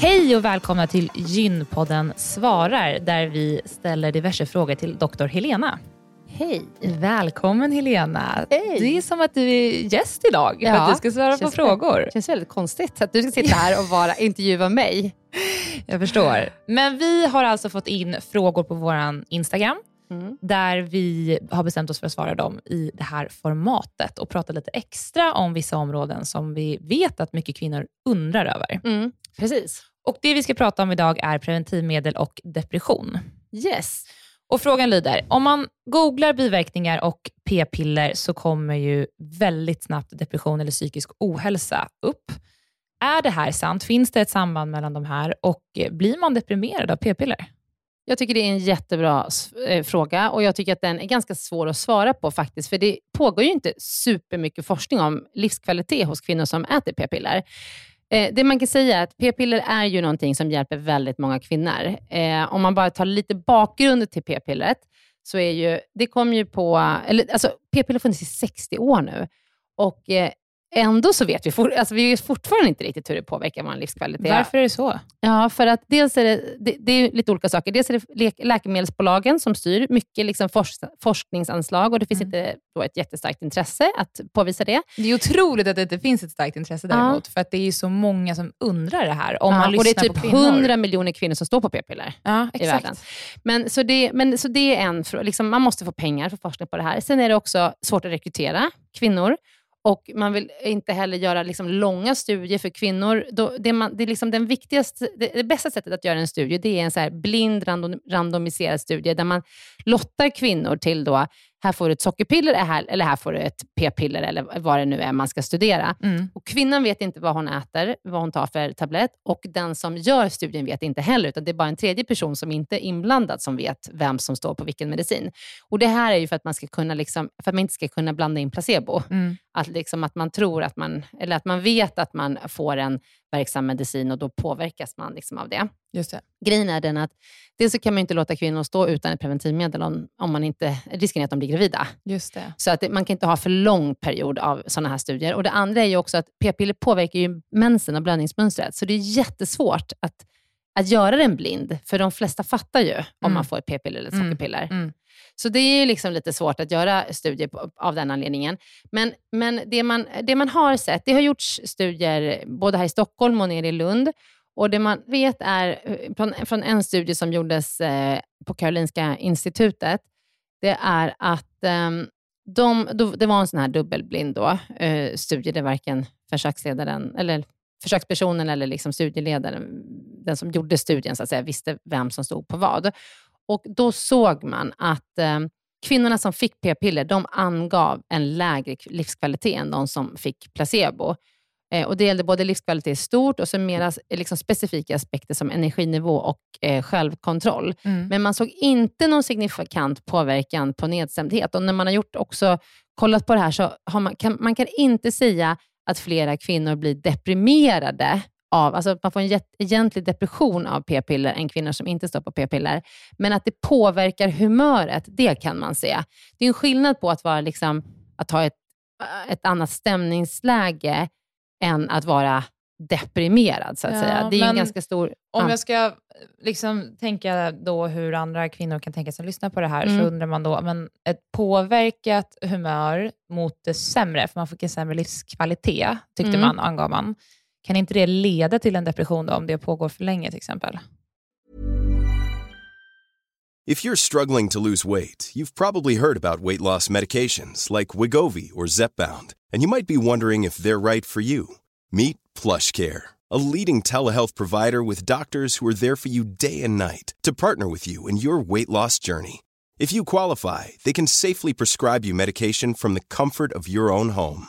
Hej och välkomna till Gynpodden svarar, där vi ställer diverse frågor till doktor Helena. Hej. Välkommen Helena. Hej. Det är som att du är gäst idag ja, för att du ska svara på frågor. Det känns väldigt konstigt att du ska sitta här och bara intervjua mig. Jag förstår. Men vi har alltså fått in frågor på vår Instagram Mm. där vi har bestämt oss för att svara dem i det här formatet och prata lite extra om vissa områden som vi vet att mycket kvinnor undrar över. Mm. Precis. Och Det vi ska prata om idag är preventivmedel och depression. Yes. Och Frågan lyder, om man googlar biverkningar och p-piller så kommer ju väldigt snabbt depression eller psykisk ohälsa upp. Är det här sant? Finns det ett samband mellan de här och blir man deprimerad av p-piller? Jag tycker det är en jättebra eh, fråga och jag tycker att den är ganska svår att svara på faktiskt. För det pågår ju inte supermycket forskning om livskvalitet hos kvinnor som äter p-piller. Eh, det man kan säga är att p-piller är ju någonting som hjälper väldigt många kvinnor. Eh, om man bara tar lite bakgrund till p-pillret, så är ju, det kom ju på, eller alltså p-piller har funnits i 60 år nu. Och eh, Ändå så vet vi, for, alltså vi vet fortfarande inte riktigt hur det påverkar vår livskvalitet. Varför är det så? Ja, för att dels är det, det, det är lite olika saker. Dels är det läkemedelsbolagen som styr mycket liksom forsk, forskningsanslag och det finns mm. inte då ett jättestarkt intresse att påvisa det. Det är otroligt att det inte finns ett starkt intresse däremot, ja. för att det är så många som undrar det här. Om ja, man och det är typ 100 miljoner kvinnor som står på p-piller ja, i världen. Men så, det, men, så det är en liksom, Man måste få pengar för forskning på det här. Sen är det också svårt att rekrytera kvinnor. Och man vill inte heller göra liksom långa studier för kvinnor. Då, det, man, det, är liksom den viktigaste, det, det, bästa sättet att göra en studie det är en så blind random, randomiserad studie där man lottar kvinnor till då här får du ett sockerpiller eller här får du ett p-piller eller vad det nu är man ska studera. Mm. Och kvinnan vet inte vad hon äter, vad hon tar för tablett och den som gör studien vet inte heller, utan det är bara en tredje person som inte är inblandad som vet vem som står på vilken medicin. Och Det här är ju för att man, ska kunna liksom, för att man inte ska kunna blanda in placebo. Mm. Att, liksom att man tror att man, eller att man vet att man får en verksam medicin och då påverkas man liksom av det. Just det. Grejen är den att dels så kan man inte låta kvinnor stå utan ett preventivmedel om, om man inte, risken är att de blir gravida. Just det. Så att det, man kan inte ha för lång period av sådana här studier. Och Det andra är ju också att p-piller påverkar ju mensen och blödningsmönstret. Så det är jättesvårt att, att göra den blind. För de flesta fattar ju om Mm. man får ett p-piller eller ett Mm. sockerpiller. Mm. Så det är ju liksom lite svårt att göra studier på, av den anledningen. Men, men det, man, det man har sett, det har gjorts studier både här i Stockholm och nere i Lund. Och Det man vet är eh, från, från en studie som gjordes eh, på Karolinska institutet, det är att ehm, de, det var en sån här dubbelblind då, eh, studie där varken försöksledaren, eller försökspersonen eller liksom studieledaren, den som gjorde studien, så att säga, visste vem som stod på vad. Och Då såg man att eh, kvinnorna som fick p-piller, de angav en lägre livskvalitet än de som fick placebo. Eh, och Det gällde både livskvalitet i stort och så mera liksom specifika aspekter som energinivå och eh, självkontroll. Mm. Men man såg inte någon signifikant påverkan på nedstämdhet. Och när man har gjort också, kollat på det här så man, kan man kan inte säga att flera kvinnor blir deprimerade av, alltså att man får en egentlig depression av p-piller än kvinnor som inte står på p-piller. Men att det påverkar humöret, det kan man se. Det är en skillnad på att, vara liksom, att ha ett, ett annat stämningsläge än att vara deprimerad, så att Ja, säga. Det är en ganska stor... Om ja. jag ska liksom tänka då hur andra kvinnor kan tänka sig att lyssna på det här, Mm. så undrar man då, men ett påverkat humör mot det sämre, för man får en sämre livskvalitet, tyckte Mm. man, angav man. Kan inte det leda till en depression då, om det pågår för länge till exempel? If you're struggling to lose weight, you've probably heard about weight loss medications like Wigovi or Zepbound, and you might be wondering if they're right for you. Meet PlushCare, a leading telehealth provider with doctors who are there for you day and night to partner with you in your weight loss journey. If you qualify, they can safely prescribe you medication from the comfort of your own home.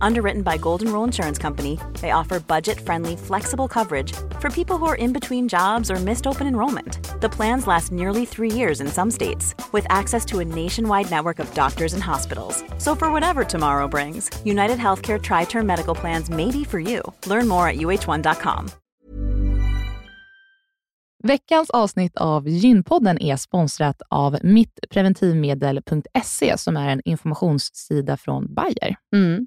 Underwritten by Golden Rule Insurance Company, they offer budget friendly, flexible coverage for people who are in between jobs or missed open enrollment. The plans last nearly three years in some states, with access to a nationwide network of doctors and hospitals. So, for whatever tomorrow brings, United Healthcare Tri Term Medical Plans may be for you. Learn more at uh1.com. Veckans avsnitt av Gynpodden är sponsrat av mittpreventivmedel.se som är en informationssida från Bayer. Mm.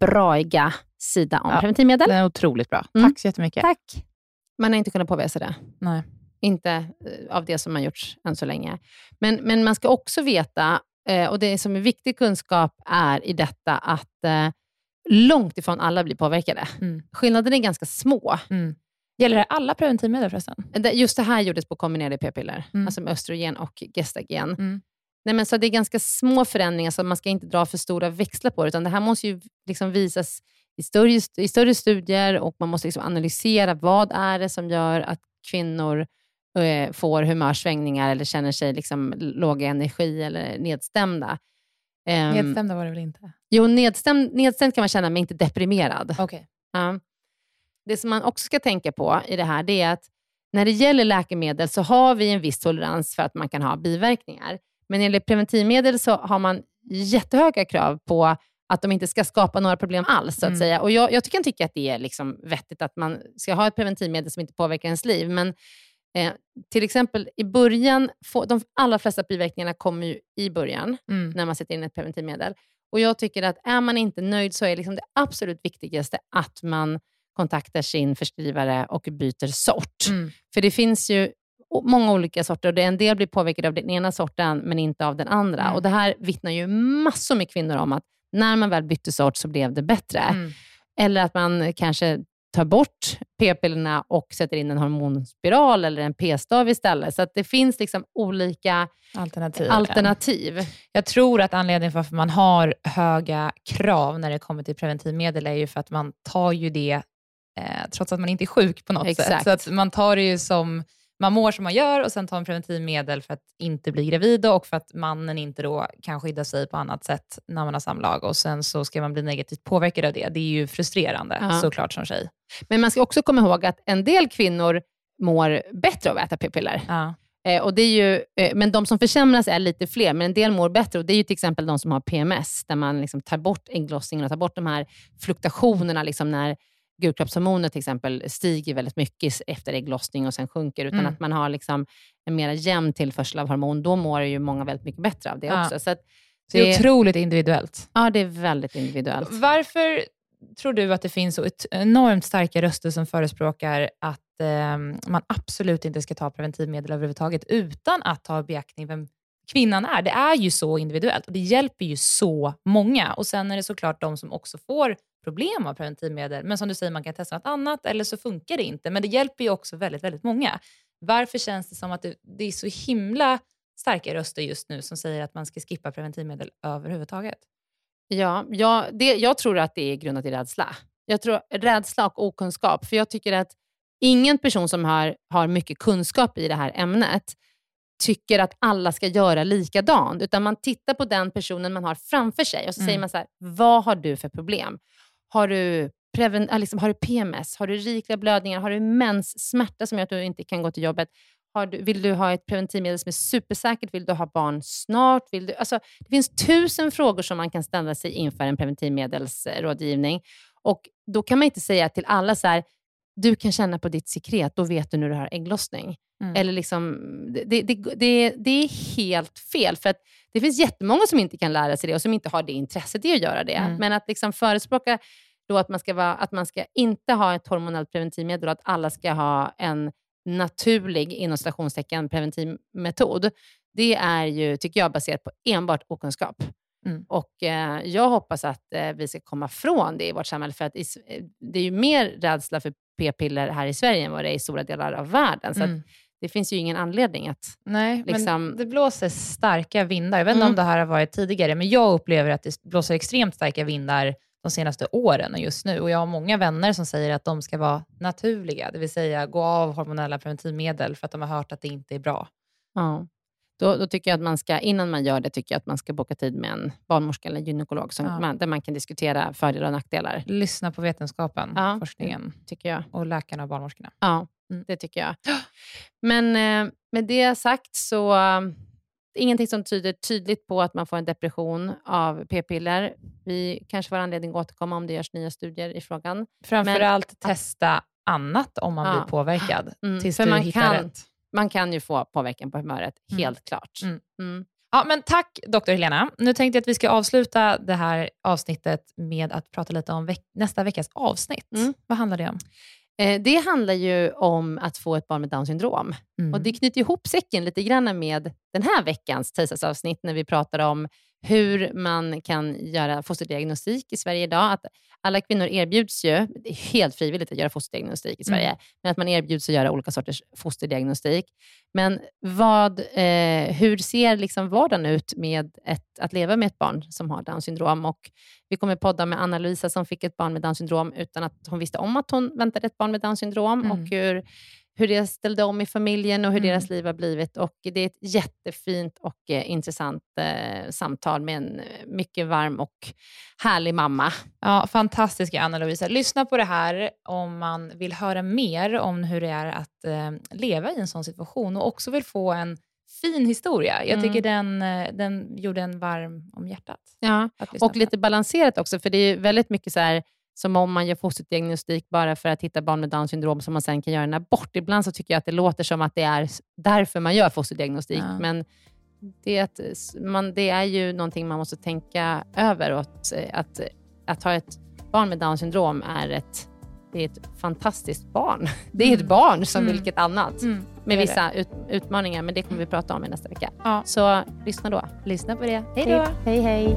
braiga sida om Ja. preventivmedel. Den är otroligt bra. Mm. Tack så jättemycket. Tack. Man har inte kunnat påvisa det. Nej. Inte eh, av det som har gjorts än så länge. Men, men man ska också veta, eh, och det som är viktig kunskap är i detta, att eh, långt ifrån alla blir påverkade. Mm. Skillnaderna är ganska små. Mm. Gäller det alla preventivmedel förresten? Just det här gjordes på kombinerade p-piller, Mm. alltså med östrogen och gestagen. Mm. Nej, men så det är ganska små förändringar, så man ska inte dra för stora växlar på det, utan det här måste ju liksom visas i större, i större studier och man måste liksom analysera vad är det som gör att kvinnor eh, får humörsvängningar eller känner sig liksom låga energi eller nedstämda. Ehm, Nedstämda var det väl inte? Jo, nedstämd, nedstämd kan man känna, men inte deprimerad. Okej. Ja. Det som man också ska tänka på i det här, det är att när det gäller läkemedel så har vi en viss tolerans för att man kan ha biverkningar. Men gäller preventivmedel så har man jättehöga krav på att de inte ska skapa några problem alls. Så att Mm. säga. Och jag, jag tycker inte att det är liksom vettigt att man ska ha ett preventivmedel som inte påverkar ens liv. Men eh, till exempel i början, få, de allra flesta biverkningarna kommer ju i början Mm. när man sätter in ett preventivmedel. Och Jag tycker att är man inte nöjd så är liksom det absolut viktigaste att man kontaktar sin förskrivare och byter sort. Mm. För det finns ju många olika sorter och det- en del blir påverkade av den ena sorten men inte av den andra. Mm. Och Det här vittnar ju massor med kvinnor om att när man väl bytte sort så blev det bättre. Mm. Eller att man kanske tar bort p-pillerna och sätter in en hormonspiral eller en p-stav istället. Så att det finns liksom olika Alternativ. alternativ. Jag tror att anledningen till varför man har höga krav när det kommer till preventivmedel är ju för att man tar ju det eh, trots att man inte är sjuk på något Exakt. sätt. Så att man tar det ju som, man mår som man gör och sen tar man preventivmedel för att inte bli gravid och för att mannen inte då kan skydda sig på annat sätt när man har samlag och sen så ska man bli negativt påverkad av det. Det är ju frustrerande Ja. såklart som tjej. Men man ska också komma ihåg att en del kvinnor mår bättre av att äta p-piller. Ja. Eh, och det är ju, eh, men de som försämras är lite fler, men en del mår bättre. Och Det är ju till exempel de som har PMS, där man liksom tar bort ägglossningen och tar bort de här fluktuationerna liksom när gulkroppshormoner till exempel stiger väldigt mycket efter ägglossning och sen sjunker, utan Mm. att man har liksom en mer jämn tillförsel av hormon. Då mår ju många väldigt mycket bättre av det Ja. också. Så Så det är Det- otroligt individuellt. ja, det är väldigt individuellt. Varför tror du att det finns så enormt starka röster som förespråkar att eh, man absolut inte ska ta preventivmedel överhuvudtaget utan att ta beaktning vem kvinnan är? Det är ju så individuellt och det hjälper ju så många. Och Sen är det såklart de som också får problem av preventivmedel, men som du säger, man kan testa något annat eller så funkar det inte. Men det hjälper ju också väldigt, väldigt många. Varför känns det som att det, det är så himla starka röster just nu som säger att man ska skippa preventivmedel överhuvudtaget? Ja, ja det, jag tror att det är grundat i rädsla. Jag tror rädsla och okunskap. För jag tycker att ingen person som har, har mycket kunskap i det här ämnet tycker att alla ska göra likadant. Utan man tittar på den personen man har framför sig och så Mm. säger man så här, vad har du för problem? Har du, preven, liksom, har du PMS? Har du rikliga blödningar? Har du menssmärta som gör att du inte kan gå till jobbet? Har du, vill du ha ett preventivmedel som är supersäkert? Vill du ha barn snart? Vill du, alltså, det finns tusen frågor som man kan ställa sig inför en preventivmedelsrådgivning. Och Då kan man inte säga till alla så här, du kan känna på ditt sekret, då vet du när du har ägglossning. Mm. Eller liksom, det, det, det, det är helt fel. För att Det finns jättemånga som inte kan lära sig det och som inte har det intresset i att göra det. Mm. Men att liksom förespråka då att man, ska vara, att man ska inte ha ett hormonellt preventivmedel och att alla ska ha en naturlig, inom citationstecken, preventivmetod. Det är ju, tycker jag, baserat på enbart okunskap. Mm. Och eh, Jag hoppas att eh, vi ska komma från det i vårt samhälle. För att i, eh, det är ju mer rädsla för p-piller här i Sverige än vad det är i stora delar av världen. Så Mm. det finns ju ingen anledning att... Nej, liksom- men det blåser starka vindar. Jag vet inte Mm. om det här har varit tidigare, men jag upplever att det blåser extremt starka vindar de senaste åren och just nu. Och jag har många vänner som säger att de ska vara naturliga, det vill säga gå av hormonella preventivmedel för att de har hört att det inte är bra. Ja. Då, då tycker jag att man ska, innan man gör det, tycker jag att man ska boka tid med en barnmorska eller gynekolog som Ja. man, där man kan diskutera fördelar och nackdelar. Lyssna på vetenskapen, Ja. forskningen Tycker jag. och läkarna och barnmorskorna. Ja, Mm. det tycker jag. Men eh, med det sagt så eh, ingenting som tyder tydligt på att man får en depression av p-piller. Vi kanske får anledning att återkomma om det görs nya studier i frågan. Framförallt testa annat om man Ja. blir påverkad, Mm, tills du hittar kan- rätt. Man kan ju få påverkan på humöret, Mm. helt klart. Mm. Mm. Ja, men tack doktor Helena. Nu tänkte jag att vi ska avsluta det här avsnittet med att prata lite om veck- nästa veckas avsnitt. Mm. Vad handlar det om? Eh, det handlar ju om att få ett barn med Downs syndrom. Mm. Och Det knyter ihop säcken lite grann med den här veckans tisdagsavsnitt när vi pratar om hur man kan göra fosterdiagnostik i Sverige idag. Att alla kvinnor erbjuds ju, det är helt frivilligt att göra fosterdiagnostik i Sverige, Mm. men att man erbjuds att göra olika sorters fosterdiagnostik. Men vad, eh, hur ser liksom vardagen ut med ett, att leva med ett barn som har Downs syndrom? Och vi kommer podda med Anna-Louisa som fick ett barn med Downs syndrom utan att hon visste om att hon väntade ett barn med Downs syndrom Mm. och hur, hur det ställde om i familjen och hur Mm. deras liv har blivit. Och det är ett jättefint och eh, intressant eh, samtal med en eh, mycket varm och härlig mamma. Ja, fantastiska Anna-Louisa. Lyssna på det här om man vill höra mer om hur det är att eh, leva i en sån situation och också vill få en fin historia. Jag Mm. tycker den, eh, den gjorde en varm om hjärtat. Ja. Och lite balanserat också, för det är väldigt mycket så här, som om man gör fosterdiagnostik bara för att hitta barn med Downs syndrom som man sen kan göra en abort. Ibland så tycker jag att det låter som att det är därför man gör fosterdiagnostik, Ja. men det man, det är ju någonting man måste tänka över. Och att, att, att ha ett barn med Downs syndrom är ett, det är ett fantastiskt barn. Det är ett Mm. barn som Mm. vilket annat, Mm, med vissa ut, utmaningar, men det kommer vi prata om i nästa vecka. Ja. Så lyssna då. Lyssna på det. Hej då! Hej, hej.